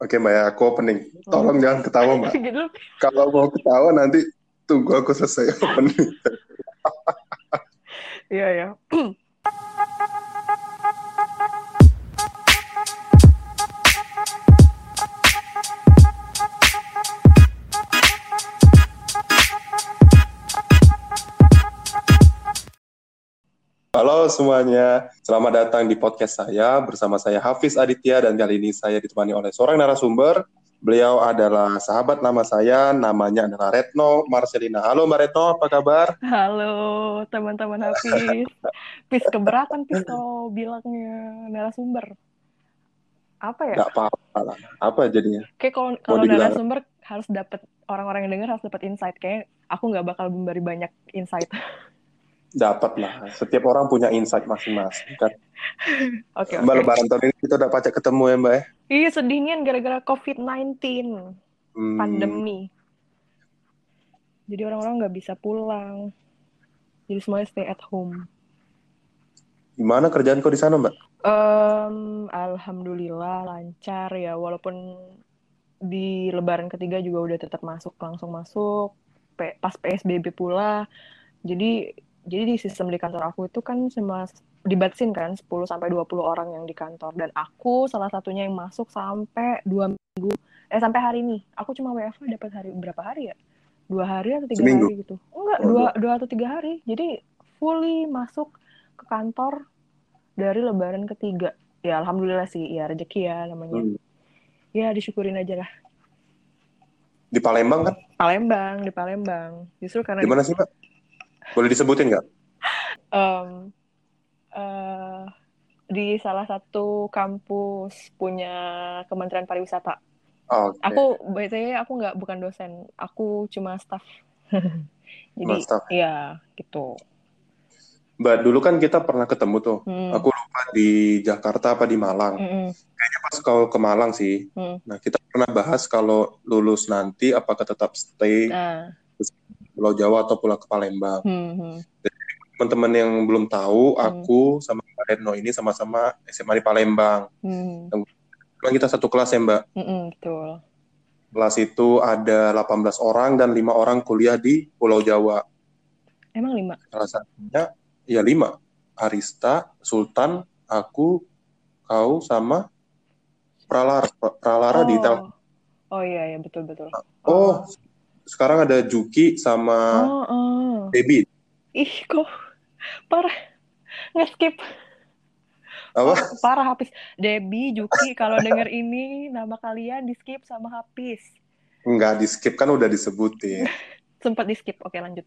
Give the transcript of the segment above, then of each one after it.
Oke Mbak ya, aku opening. Tolong jangan ketawa Mbak. Gitu. Kalau mau ketawa nanti tunggu aku selesai opening. Iya ya. Halo semuanya, selamat datang di podcast saya bersama saya Hafiz Aditya dan kali ini saya ditemani oleh seorang narasumber. Beliau adalah sahabat nama saya, namanya adalah Retno Marcelina. Halo Mbak Retno, apa kabar? Halo teman-teman Hafiz. Pis keberatan Pis kalau bilangnya narasumber. Apa ya? Gak apa-apa lah. Apa jadinya? Kayak kalau kalau dibilang- narasumber harus dapat orang-orang yang denger harus dapat insight. Kayak aku nggak bakal memberi banyak insight. Dapat lah. Setiap orang punya insight masing-masing kan. Oke Mbak oke. Lebaran tahun ini kita udah pacak ketemu ya Mbak ya? Iya sedihnya gara-gara COVID-19 Hmm, pandemi. Jadi orang-orang nggak bisa pulang. Jadi semuanya stay at home. Gimana kerjaan kau di sana Mbak? Em, alhamdulillah lancar ya walaupun di lebaran ketiga juga udah tetap masuk langsung masuk pas PSBB pula jadi jadi di sistem di kantor aku itu kan cuma dibatasin kan 10 sampai 20 orang yang di kantor. Dan aku salah satunya yang masuk sampai dua minggu eh sampai hari ini. Aku cuma WFH dapat hari berapa hari ya? Dua hari atau tiga Seminggu? hari gitu? Enggak Oh, dua dua atau tiga hari. Jadi fully masuk ke kantor dari lebaran ketiga. Ya alhamdulillah sih. Ya rezeki ya namanya. Hmm. ya disyukurin aja lah. Di Palembang kan? Palembang di Palembang. Justru karena Di mana sih Mbak? Boleh disebutin nggak? em, eh, di salah satu kampus punya Kementerian Pariwisata Oh, Oke. aku btw aku nggak bukan dosen aku cuma staff jadi Cuma staff. ya gitu Mbak, dulu kan kita pernah ketemu tuh. Hmm. Aku lupa di Jakarta apa di Malang. Mm-mm. Kayaknya pas kau ke Malang sih. Hmm. Nah, kita pernah bahas kalau lulus nanti apakah tetap stay nah Pulau Jawa atau pulang ke Palembang. hmm, hmm. Teman-teman yang belum tahu, Hmm. aku sama Mbak Retno ini sama-sama SMA di Palembang. Hmm. Memang kita satu kelas ya, Mbak. Mm-mm, betul Kelas itu ada 18 orang dan lima orang kuliah di Pulau Jawa. emang lima Salah satunya, ya lima. Arista, Sultan, aku, kau, sama Pralara. Pralara di Tel. oh iya iya betul betul Oh, sekarang ada Juki sama oh, oh. Baby. ih kok parah nge-skip Apa? parah Hafiz Debbie Juki kalau denger ini nama kalian di skip sama Hafiz Enggak, di skip kan udah disebutin. sempat di skip oke lanjut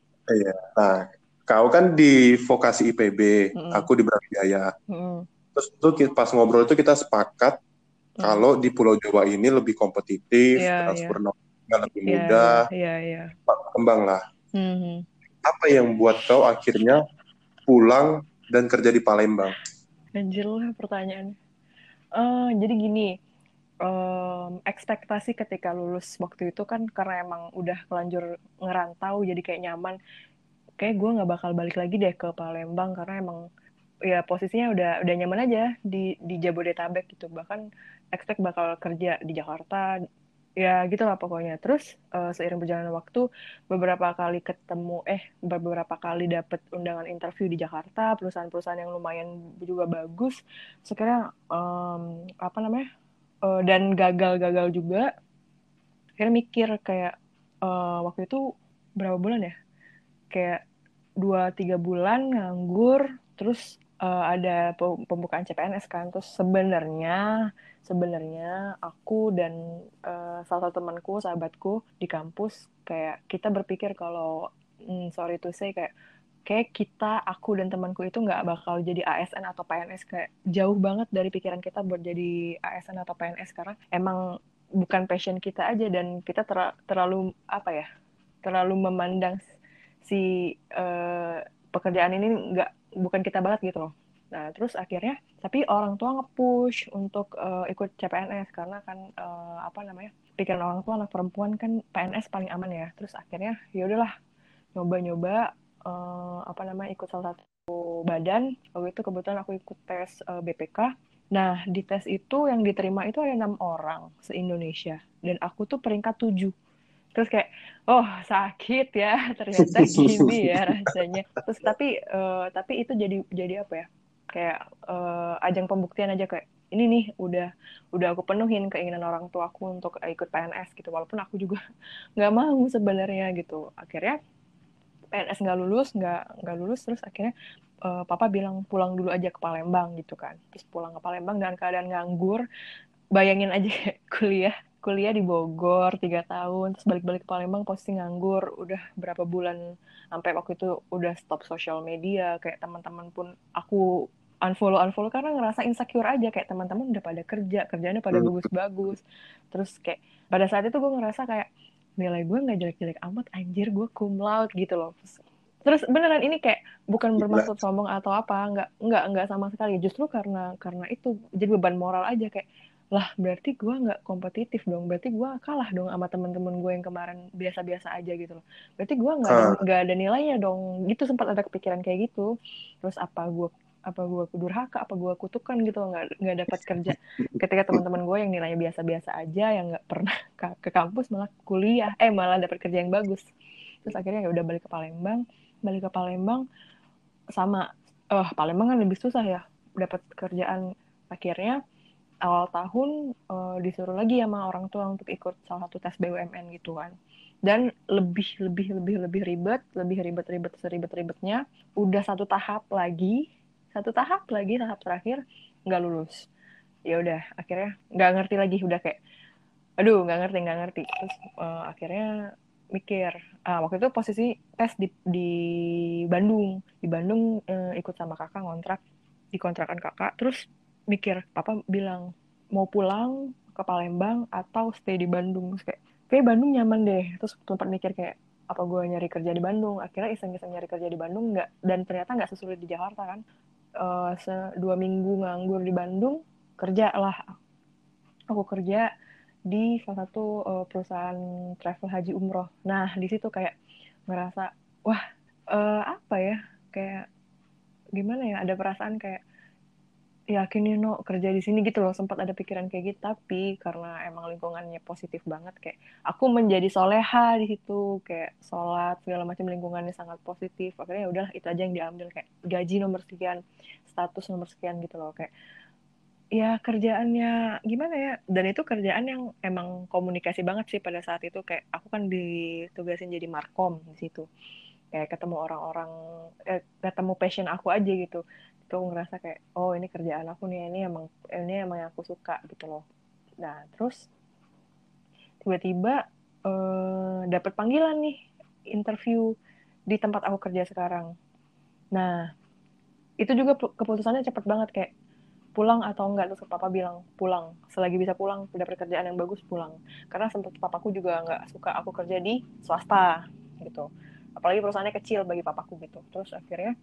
Nah, kau kan di vokasi IPB, Mm-mm. aku di Brawijaya. Mm-mm. Terus tuh pas ngobrol itu kita sepakat Mm. kalau di Pulau Jawa ini lebih kompetitif, Iya, transfer knowledge-nya lebih Iya, mudah, iya iya kembang lah. Mhm. Apa yang buat kau akhirnya pulang dan kerja di Palembang? Anjir lah pertanyaannya. Eh, jadi gini, em, ekspektasi ketika lulus waktu itu kan karena emang udah kelanjur ngerantau jadi kayak nyaman. Kayak gue nggak bakal balik lagi deh ke Palembang karena emang ya posisinya udah udah nyaman aja di di Jabodetabek gitu. Bahkan expect bakal kerja di Jakarta. Ya gitu lah pokoknya. Terus eh, seiring berjalannya waktu beberapa kali ketemu eh beberapa kali dapet undangan interview di Jakarta perusahaan-perusahaan yang lumayan juga bagus. Sekarang apa namanya eh, dan gagal-gagal juga akhirnya mikir kayak eh, waktu itu berapa bulan ya? Kayak dua tiga bulan nganggur terus eh, ada pe- pembukaan CPNS kan. Terus sebenarnya sebenarnya aku dan eh, salah satu temanku sahabatku di kampus kayak kita berpikir kalau hmm, sorry to say kayak kayak kita aku dan temanku itu nggak bakal jadi ASN atau PNS kayak jauh banget dari pikiran kita buat jadi ASN atau PNS karena emang bukan passion kita aja dan kita ter- terlalu apa ya terlalu memandang si eh, pekerjaan ini nggak bukan kita banget gitu loh nah terus akhirnya tapi orang tua nge-push untuk eh, ikut CPNS karena kan eh, apa namanya pikiran orang tua anak perempuan kan PNS paling aman ya terus akhirnya ya udahlah nyoba-nyoba eh, apa namanya ikut salah satu badan waktu itu kebetulan aku ikut tes eh, BPK Nah, di tes itu yang diterima itu ada enam orang se-Indonesia. Dan aku tuh peringkat tujuh. Terus kayak, oh sakit ya, ternyata gini ya rasanya. Terus tapi uh, tapi itu jadi jadi apa ya? Kayak uh, ajang pembuktian aja kayak ini nih udah udah aku penuhin keinginan orang tua aku untuk ikut PNS gitu. Walaupun aku juga nggak mau sebenarnya gitu. Akhirnya PNS nggak lulus nggak nggak lulus terus akhirnya uh, papa bilang pulang dulu aja ke Palembang gitu kan. Terus pulang ke Palembang dengan keadaan nganggur bayangin aja kuliah kuliah di Bogor tiga tahun terus balik-balik ke Palembang posting nganggur udah berapa bulan sampai waktu itu udah stop sosial media kayak teman-teman pun aku unfollow unfollow karena ngerasa insecure aja. Kayak teman-teman udah pada kerja kerjanya pada hmm. bagus-bagus. Terus kayak pada saat itu gue ngerasa kayak nilai gue nggak jelek-jelek amat anjir gue cum laude gitu loh. Terus beneran ini kayak bukan bermaksud sombong atau apa nggak nggak nggak sama sekali. Justru karena karena itu jadi beban moral aja kayak lah berarti gue nggak kompetitif dong. Berarti gue kalah dong sama teman-teman gue yang kemarin biasa-biasa aja gitu loh. Berarti gue nggak nggak ada nilainya dong. Gitu sempat ada kepikiran kayak gitu. Terus apa gue apa gue durhaka apa gue kutukan gitu nggak nggak dapat kerja. Ketika teman-teman gue yang nilainya biasa-biasa aja yang nggak pernah ke, kampus malah kuliah eh malah dapat kerja yang bagus. Terus akhirnya ya udah balik ke Palembang. Balik ke Palembang sama eh uh, Palembang kan lebih susah ya dapat kerjaan. Akhirnya awal tahun uh, disuruh lagi sama orang tua untuk ikut salah satu tes BUMN gitu kan. Dan lebih lebih lebih lebih ribet lebih ribet ribet seribet ribetnya udah satu tahap lagi satu tahap lagi tahap terakhir nggak lulus. Ya udah akhirnya nggak ngerti lagi udah kayak aduh nggak ngerti nggak ngerti. Terus uh, akhirnya mikir uh, waktu itu posisi tes di di Bandung. Di Bandung uh, ikut sama kakak ngontrak di kontrakan kakak. Terus mikir papa bilang mau pulang ke Palembang atau stay di Bandung? Terus kayak kayak Bandung nyaman deh. Terus tempat mikir kayak apa gue nyari kerja di Bandung? Akhirnya iseng-iseng nyari kerja di Bandung nggak dan ternyata nggak sesulit di Jakarta kan uh, dua minggu nganggur di Bandung kerja lah aku kerja di salah satu uh, perusahaan travel haji umroh. Nah di situ kayak ngerasa wah uh, apa ya? Kayak gimana ya? Ada perasaan kayak yakin nih no kerja di sini gitu loh sempat ada pikiran kayak gitu. Tapi karena emang lingkungannya positif banget kayak aku menjadi soleha di situ kayak sholat segala macam lingkungannya sangat positif. Akhirnya ya udahlah itu aja yang diambil kayak gaji nomor sekian status nomor sekian gitu loh. Kayak ya kerjaannya gimana ya? Dan itu kerjaan yang emang komunikasi banget sih pada saat itu. Kayak aku kan ditugasin jadi markom di situ. Kayak ketemu orang-orang eh, ketemu passion aku aja gitu itu ngerasa kayak oh ini kerjaan aku nih ini emang ini emang yang aku suka gitu loh. Nah terus tiba-tiba eh, dapat panggilan nih interview di tempat aku kerja sekarang. Nah itu juga keputusannya cepet banget kayak pulang atau enggak terus papa bilang pulang selagi bisa pulang dapat kerjaan yang bagus pulang. Karena sempat papaku juga nggak suka aku kerja di swasta gitu. Apalagi perusahaannya kecil bagi papaku gitu. Terus akhirnya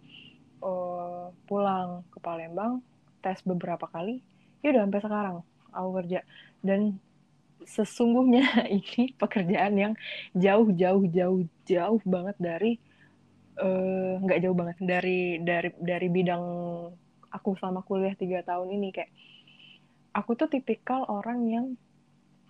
uh, pulang ke Palembang tes beberapa kali ya udah sampai sekarang aku kerja. Dan sesungguhnya ini pekerjaan yang jauh jauh jauh jauh banget dari eh, nggak uh, jauh banget dari dari dari bidang aku selama kuliah tiga tahun ini kayak aku tuh tipikal orang yang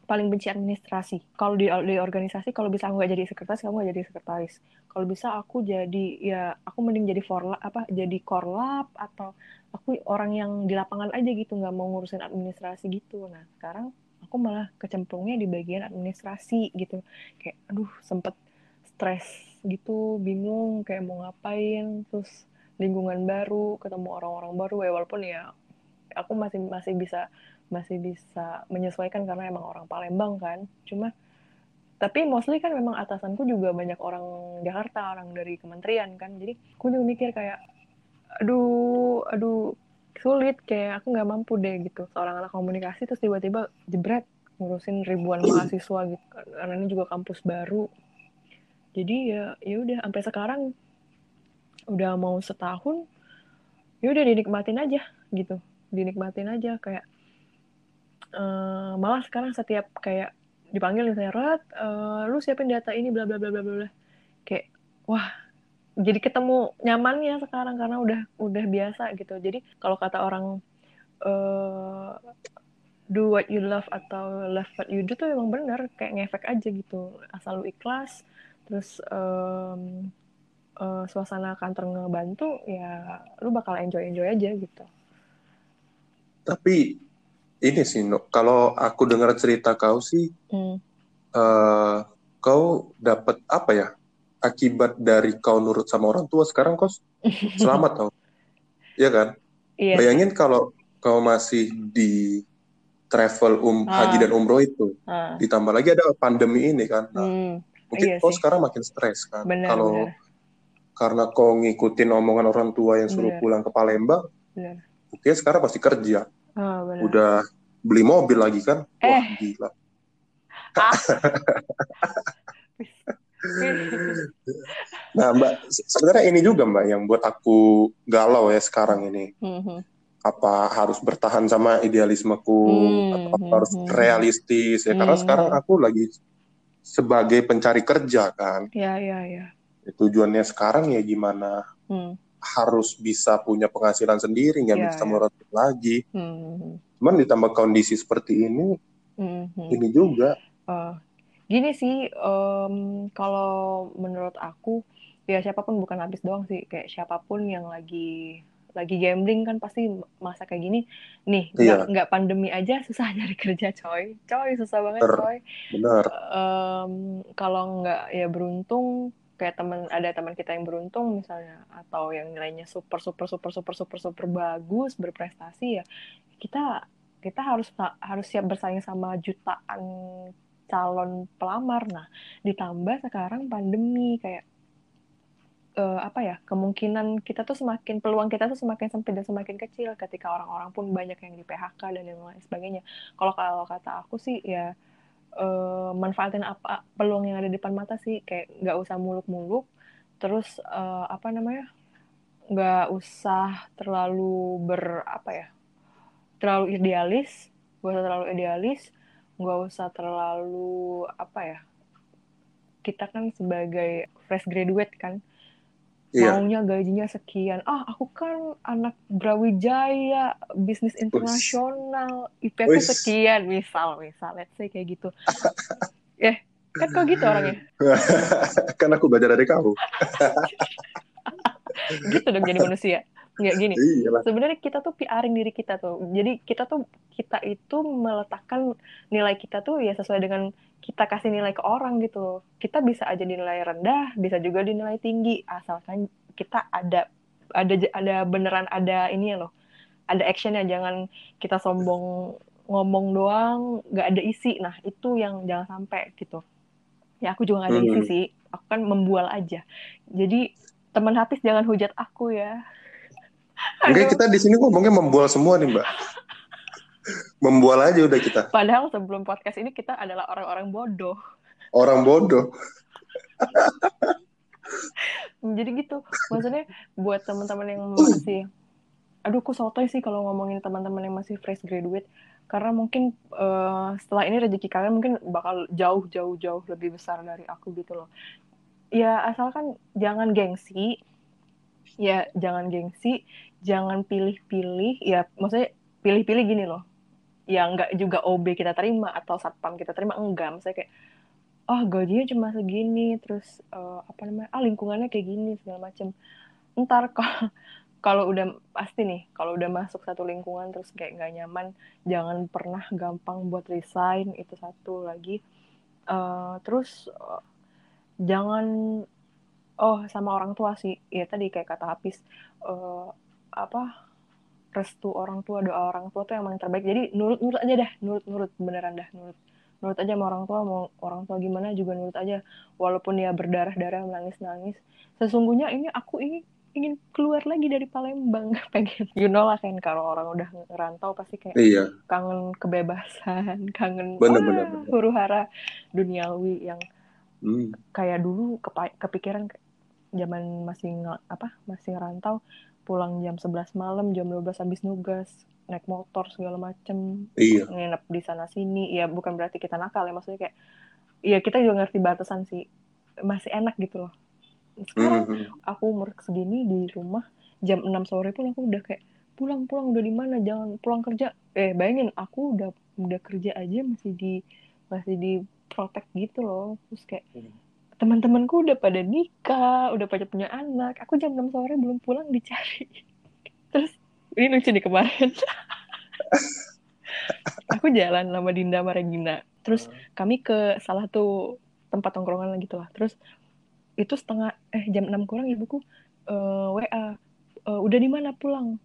paling benci administrasi. Kalau di, di organisasi, kalau bisa aku nggak jadi sekretaris, kamu nggak jadi sekretaris. Kalau bisa aku jadi ya aku mending jadi forla apa jadi korlap atau aku orang yang di lapangan aja gitu nggak mau ngurusin administrasi gitu. Nah sekarang aku malah kecemplungnya di bagian administrasi gitu. Kayak aduh sempet stres gitu, bingung kayak mau ngapain, terus lingkungan baru, ketemu orang-orang baru ya walaupun ya aku masih masih bisa masih bisa menyesuaikan karena emang orang Palembang kan. Cuma tapi mostly kan memang atasanku juga banyak orang Jakarta orang dari kementerian kan. Jadi aku juga mikir kayak aduh aduh sulit kayak aku nggak mampu deh gitu. Seorang anak komunikasi terus tiba-tiba jebret ngurusin ribuan mahasiswa gitu karena ini juga kampus baru. Jadi ya ya udah sampai sekarang udah mau setahun ya udah dinikmatin aja gitu. Dinikmatin aja kayak uh, malah sekarang setiap kayak dipanggil misalnya Rat, uh, lu siapin data ini bla bla bla bla bla kayak wah jadi ketemu nyamannya sekarang karena udah udah biasa gitu. Jadi kalau kata orang uh, do what you love atau love what you do tuh emang bener kayak ngefek aja gitu. Asal lu ikhlas terus um, uh, suasana kantor ngebantu ya lu bakal enjoy enjoy aja gitu. Tapi ini sih no, kalau aku dengar cerita kau sih hmm. uh, kau dapat apa ya akibat dari kau nurut sama orang tua sekarang kau selamat tau Iya kan iya. bayangin kalau kau masih di travel um ah. haji dan umroh itu ah. ditambah lagi ada pandemi ini kan nah, hmm. mungkin iya kau sih. sekarang makin stres kan kalau karena kau ngikutin omongan orang tua yang suruh bener. pulang ke Palembang bener. oke sekarang pasti kerja Oh, Udah beli mobil lagi kan? Eh. Wah, gila. Ah. nah, Mbak, sebenarnya ini juga Mbak yang buat aku galau ya sekarang ini. Mm-hmm. Apa harus bertahan sama idealismeku mm-hmm. atau harus realistis ya? Karena mm-hmm. sekarang aku lagi sebagai pencari kerja kan. Iya, iya, iya. Tujuannya sekarang ya gimana? Mm harus bisa punya penghasilan sendiri nggak yeah, bisa yeah. merotot lagi mm-hmm. cuman ditambah kondisi seperti ini mm-hmm. ini juga uh, gini sih um, kalau menurut aku ya siapa pun bukan habis doang sih kayak siapa pun yang lagi lagi gambling kan pasti masa kayak gini nih iya. nggak pandemi aja susah nyari kerja coy coy susah banget coy benar um, kalau nggak ya beruntung kayak teman ada teman kita yang beruntung misalnya atau yang nilainya super super super super super super bagus berprestasi ya kita kita harus harus siap bersaing sama jutaan calon pelamar. Nah ditambah sekarang pandemi kayak uh, apa ya kemungkinan kita tuh semakin peluang kita tuh semakin sempit dan semakin kecil ketika orang-orang pun banyak yang di PHK dan lain sebagainya. Kalau kalau kata aku sih ya uh, manfaatin apa peluang yang ada di depan mata sih. Kayak nggak usah muluk-muluk. Terus uh, apa namanya nggak usah terlalu ber apa ya terlalu idealis. Nggak usah terlalu idealis. Nggak usah terlalu apa ya kita kan sebagai fresh graduate kan yeah. maunya gajinya sekian. Ah aku kan anak Brawijaya bisnis internasional. IP aku sekian. Misal misal let's say kayak gitu. Ya yeah, kan kok gitu orangnya? Kan aku belajar dari kamu gitu dong jadi manusia nggak gini. Sebenarnya kita tuh PRin diri kita tuh. Jadi kita tuh kita itu meletakkan nilai kita tuh ya sesuai dengan kita kasih nilai ke orang gitu. Kita bisa aja dinilai rendah bisa juga dinilai tinggi. Asalkan kita ada ada ada beneran ada ini ya loh. Ada actionnya. Jangan kita sombong ngomong doang nggak ada isi. Nah itu yang jangan sampai gitu. Ya aku juga nggak ada isi hmm. sih. Aku kan membual aja. Jadi teman Hafiz jangan hujat aku ya Oke, kita di sini ngomongnya membual semua nih, Mbak. Membual aja udah kita. Padahal sebelum podcast ini kita adalah orang-orang bodoh. Orang bodoh. Jadi gitu. Maksudnya buat teman-teman yang masih aduh aku sotoy sih kalau ngomongin teman-teman yang masih fresh graduate karena mungkin uh, setelah ini rezeki kalian mungkin bakal jauh jauh jauh lebih besar dari aku gitu loh. Ya asalkan jangan gengsi. Ya jangan gengsi, jangan pilih-pilih. Ya maksudnya pilih-pilih gini loh. Yang nggak juga OB kita terima atau satpam kita terima enggak. Misalnya kayak oh gajinya cuma segini terus uh, apa namanya ah lingkungannya kayak gini segala macem. Ntar kalau kalau udah pasti nih kalau udah masuk satu lingkungan terus kayak nggak nyaman jangan pernah gampang buat resign itu satu lagi. Uh, terus uh, jangan oh sama orang tua sih. Ya tadi kayak kata Hafiz uh, apa restu orang tua doa orang tua tuh yang paling terbaik. Jadi nurut nurut aja dah. Nurut nurut beneran dah nurut. Nurut aja sama orang tua mau orang tua gimana juga nurut aja. Walaupun ya berdarah darah menangis nangis sesungguhnya ini aku ini ingin keluar lagi dari Palembang. Pengen you know lah kan kalau orang udah ngerantau pasti kayak iya. kangen kebebasan kangen bener, bener, bener. huru hara duniawi yang hmm. kayak dulu kepikiran zaman masih apa masih ngerantau pulang jam 11 malam, jam 12 habis nugas, naik motor segala macem, iya. nginep di sana sini. Ya bukan berarti kita nakal ya, maksudnya kayak, ya kita juga ngerti batasan sih, masih enak gitu loh. Sekarang mm -hmm. aku umur segini di rumah jam 6 sore pun aku udah kayak pulang pulang udah di mana jangan pulang kerja eh bayangin aku udah udah kerja aja masih di masih di protect gitu loh terus kayak Hmm. Teman-temanku udah pada nikah udah pada punya anak. Aku jam 6 sore belum pulang dicari. Terus ini lucu nih kemarin. Aku jalan sama Dinda sama Regina. Terus kami ke salah satu tempat tongkrongan gitu lah. Terus itu setengah eh jam 6 kurang ibuku eh, WA "Eh, udah di mana pulang?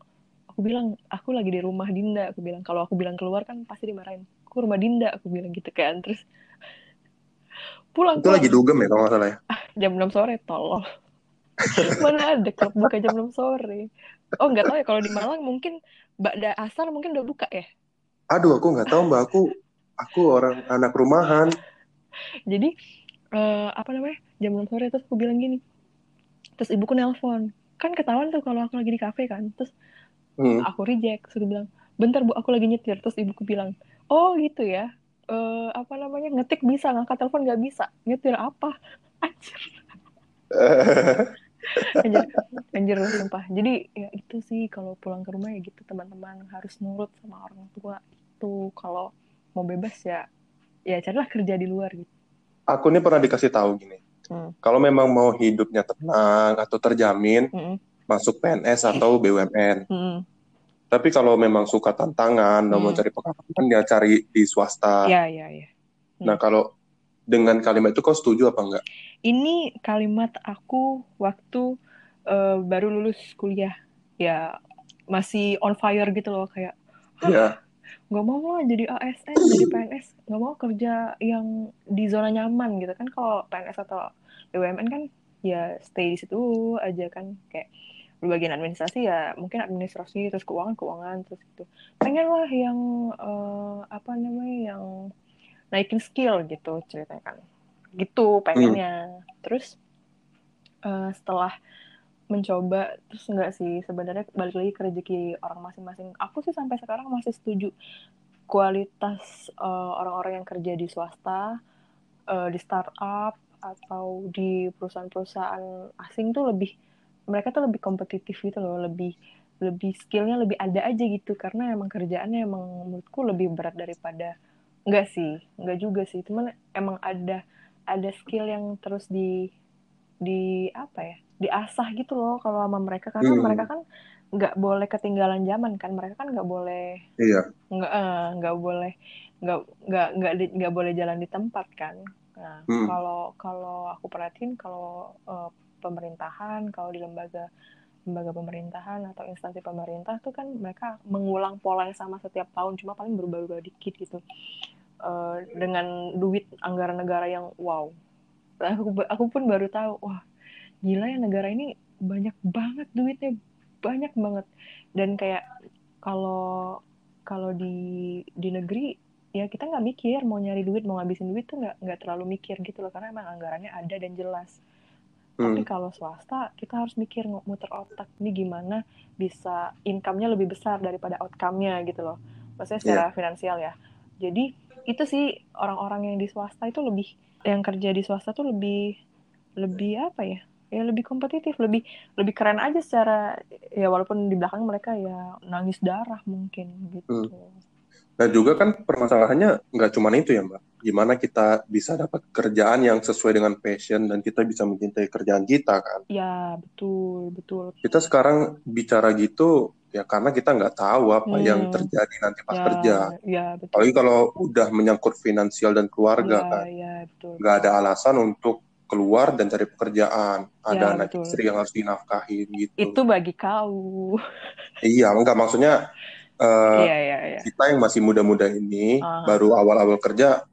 Aku bilang aku lagi di rumah Dinda. Aku bilang kalau aku bilang keluar kan pasti dimarahin. Aku rumah Dinda aku bilang gitu kan. Terus pulang Itu pulang. lagi dugem ya kalau nggak salah ya. jam 6 sore tolong mana ada klub buka jam 6 sore? Oh nggak tahu ya kalau di Malang mungkin Bakda Asar mungkin udah buka ya? Aduh, aku nggak tahu mbak. Aku aku orang anak rumahan. jadi eh, apa namanya jam 6 sore terus aku bilang gini. Terus ibuku nelpon. Kan ketahuan tuh kalau aku lagi di kafe kan. Terus Hmm. aku reject terus dia bilang bentar bu aku lagi nyetir. Terus ibuku bilang oh gitu ya Eh apa namanya ngetik bisa ngangkat telepon nggak bisa nyetir apa anjir anjir anjir lu sumpah jadi ya itu sih kalau pulang ke rumah ya gitu teman-teman harus nurut sama orang tua itu kalau mau bebas ya ya carilah kerja di luar gitu aku ini pernah dikasih tahu gini. Hmm. Kalau memang mau hidupnya tenang atau terjamin, Mm-mm. masuk PNS atau BUMN. Mm-mm. Tapi kalau memang suka tantangan, dan mau Hmm. cari pengalaman, ya cari di swasta. ya ya ya Nah, kalau dengan kalimat itu kau setuju apa enggak? ini kalimat aku waktu eh, baru lulus kuliah ya masih on fire gitu loh kayak Iya. nggak mau lah jadi ASN jadi PNS nggak mau kerja yang di zona nyaman gitu kan kalau PNS atau BUMN kan ya stay di situ aja kan kayak bagian administrasi ya mungkin administrasi terus keuangan keuangan terus gitu pengen lah yang eh, apa namanya yang naikin skill gitu ceritanya kan. Gitu pengennya. Terus eh, setelah mencoba terus enggak sih sebenarnya balik lagi ke rezeki orang masing-masing. Aku sih sampai sekarang masih setuju kualitas eh, orang-orang yang kerja di swasta eh, di startup atau di perusahaan-perusahaan asing tuh lebih mereka tuh lebih kompetitif gitu loh lebih lebih skillnya lebih ada aja gitu karena emang kerjaannya emang menurutku lebih berat daripada enggak sih enggak juga sih cuman emang ada ada skill yang terus di di apa ya diasah gitu loh kalau sama mereka karena Hmm. mereka kan nggak boleh ketinggalan zaman kan mereka kan nggak boleh Iya. nggak eh, nggak boleh nggak nggak nggak nggak boleh jalan di tempat kan nah Hmm. kalau kalau aku perhatiin kalau eh, pemerintahan kalau di lembaga lembaga pemerintahan atau instansi pemerintah tuh kan mereka mengulang pola yang sama setiap tahun cuma paling berubah-ubah dikit gitu. Eh, dengan duit anggaran negara yang wow. Aku aku pun baru tahu wah gila ya negara ini banyak banget duitnya banyak banget. Dan kayak kalau kalau di di negeri ya kita nggak mikir mau nyari duit mau ngabisin duit tuh nggak nggak terlalu mikir gitu loh karena emang anggarannya ada dan jelas tapi Hmm. kalau swasta kita harus mikir muter otak. Ini gimana bisa income-nya lebih besar daripada outcome-nya gitu loh. Maksudnya secara finansial ya. Jadi itu sih orang-orang yang di swasta itu lebih yang kerja di swasta tuh lebih lebih apa ya? Ya lebih kompetitif lebih lebih keren aja secara ya walaupun di belakang mereka ya nangis darah mungkin gitu Nah juga kan permasalahannya nggak cuma itu ya Mbak. Gimana kita bisa dapat kerjaan yang sesuai dengan passion dan kita bisa mencintai kerjaan kita kan. ya betul betul Kita sekarang bicara gitu ya karena kita nggak tahu apa Hmm. yang terjadi nanti pas ya kerja. ya betul Apalagi kalau udah menyangkut finansial dan keluarga ya, kan. ya betul Nggak ada alasan untuk keluar dan cari pekerjaan. Ada Ya, anak betul. istri yang harus dinafkahin gitu. itu bagi kau Iya, enggak maksudnya eh, iya iya iya kita yang masih muda-muda ini Ah. baru awal-awal kerja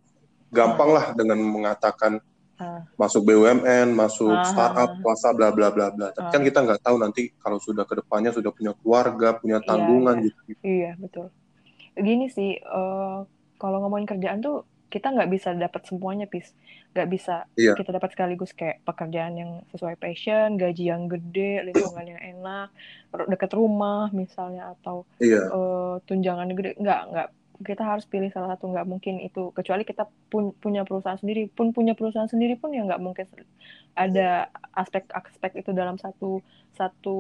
gampang lah dengan mengatakan Ah. masuk BUMN, masuk Ah. startup, swasta, bla bla bla bla. Tapi Ah. kan kita nggak tahu nanti kalau sudah ke depannya sudah punya keluarga, punya Iya, tanggungan iya. gitu. Iya, betul. Gini sih, eh, kalau ngomongin kerjaan tuh kita nggak bisa dapat semuanya, Pis. Nggak bisa Iya. kita dapat sekaligus kayak pekerjaan yang sesuai passion, gaji yang gede, lingkungan yang enak, deket rumah misalnya, atau Iya, eh, tunjangan gede. Nggak, nggak, kita harus pilih salah satu nggak mungkin itu. Kecuali kita pun punya perusahaan sendiri. Pun punya perusahaan sendiri pun ya nggak mungkin ada aspek-aspek itu dalam satu satu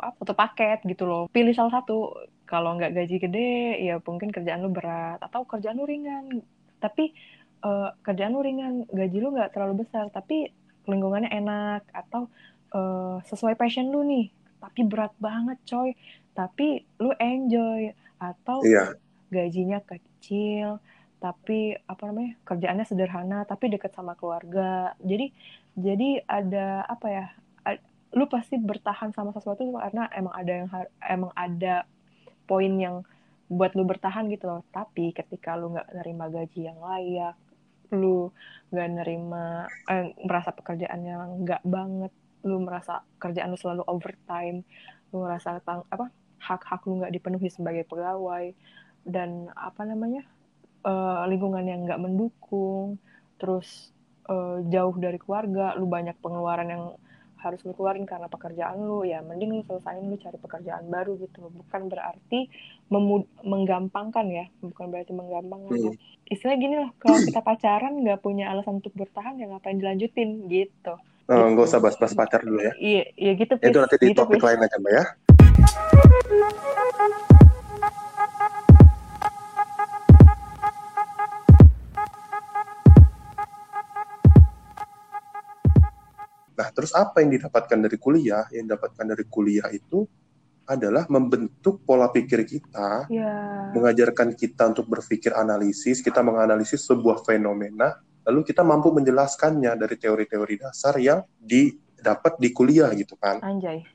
apa satu paket gitu loh. Pilih salah satu. Kalau nggak gaji gede ya mungkin kerjaan lu berat. Atau kerjaan lu ringan. Tapi uh, kerjaan lu ringan gaji lu nggak terlalu besar tapi lingkungannya enak atau uh, sesuai passion lu nih tapi berat banget coy. Tapi lu enjoy atau iya. gajinya kecil tapi apa namanya kerjaannya sederhana tapi dekat sama keluarga. Jadi jadi ada apa ya lu pasti bertahan sama sesuatu karena emang ada yang emang ada poin yang buat lu bertahan gitu loh. Tapi ketika lu nggak nerima gaji yang layak lu nggak nerima eh, merasa pekerjaannya nggak banget lu merasa kerjaan lu selalu overtime lu merasa tang apa hak-hak lu nggak dipenuhi sebagai pegawai dan apa namanya uh, lingkungan yang nggak mendukung terus uh, jauh dari keluarga lu banyak pengeluaran yang harus lu keluarin karena pekerjaan lu ya mending lu selesain lu cari pekerjaan baru gitu bukan berarti menggampangkan ya bukan berarti menggampangkan hmm. istilah gini loh kalau kita pacaran nggak punya alasan untuk bertahan ya ngapain dilanjutin gitu Oh, gitu. nggak usah bahas-bahas pacar dulu ya. Iya, iya gitu. Itu nanti di gitu, topik please. lain aja, Mbak ya. Nah, terus apa yang didapatkan dari kuliah? Yang didapatkan dari kuliah itu adalah membentuk pola pikir kita, yeah. mengajarkan kita untuk berpikir analisis, kita menganalisis sebuah fenomena, lalu kita mampu menjelaskannya dari teori-teori dasar yang didapat di kuliah gitu kan. Anjay.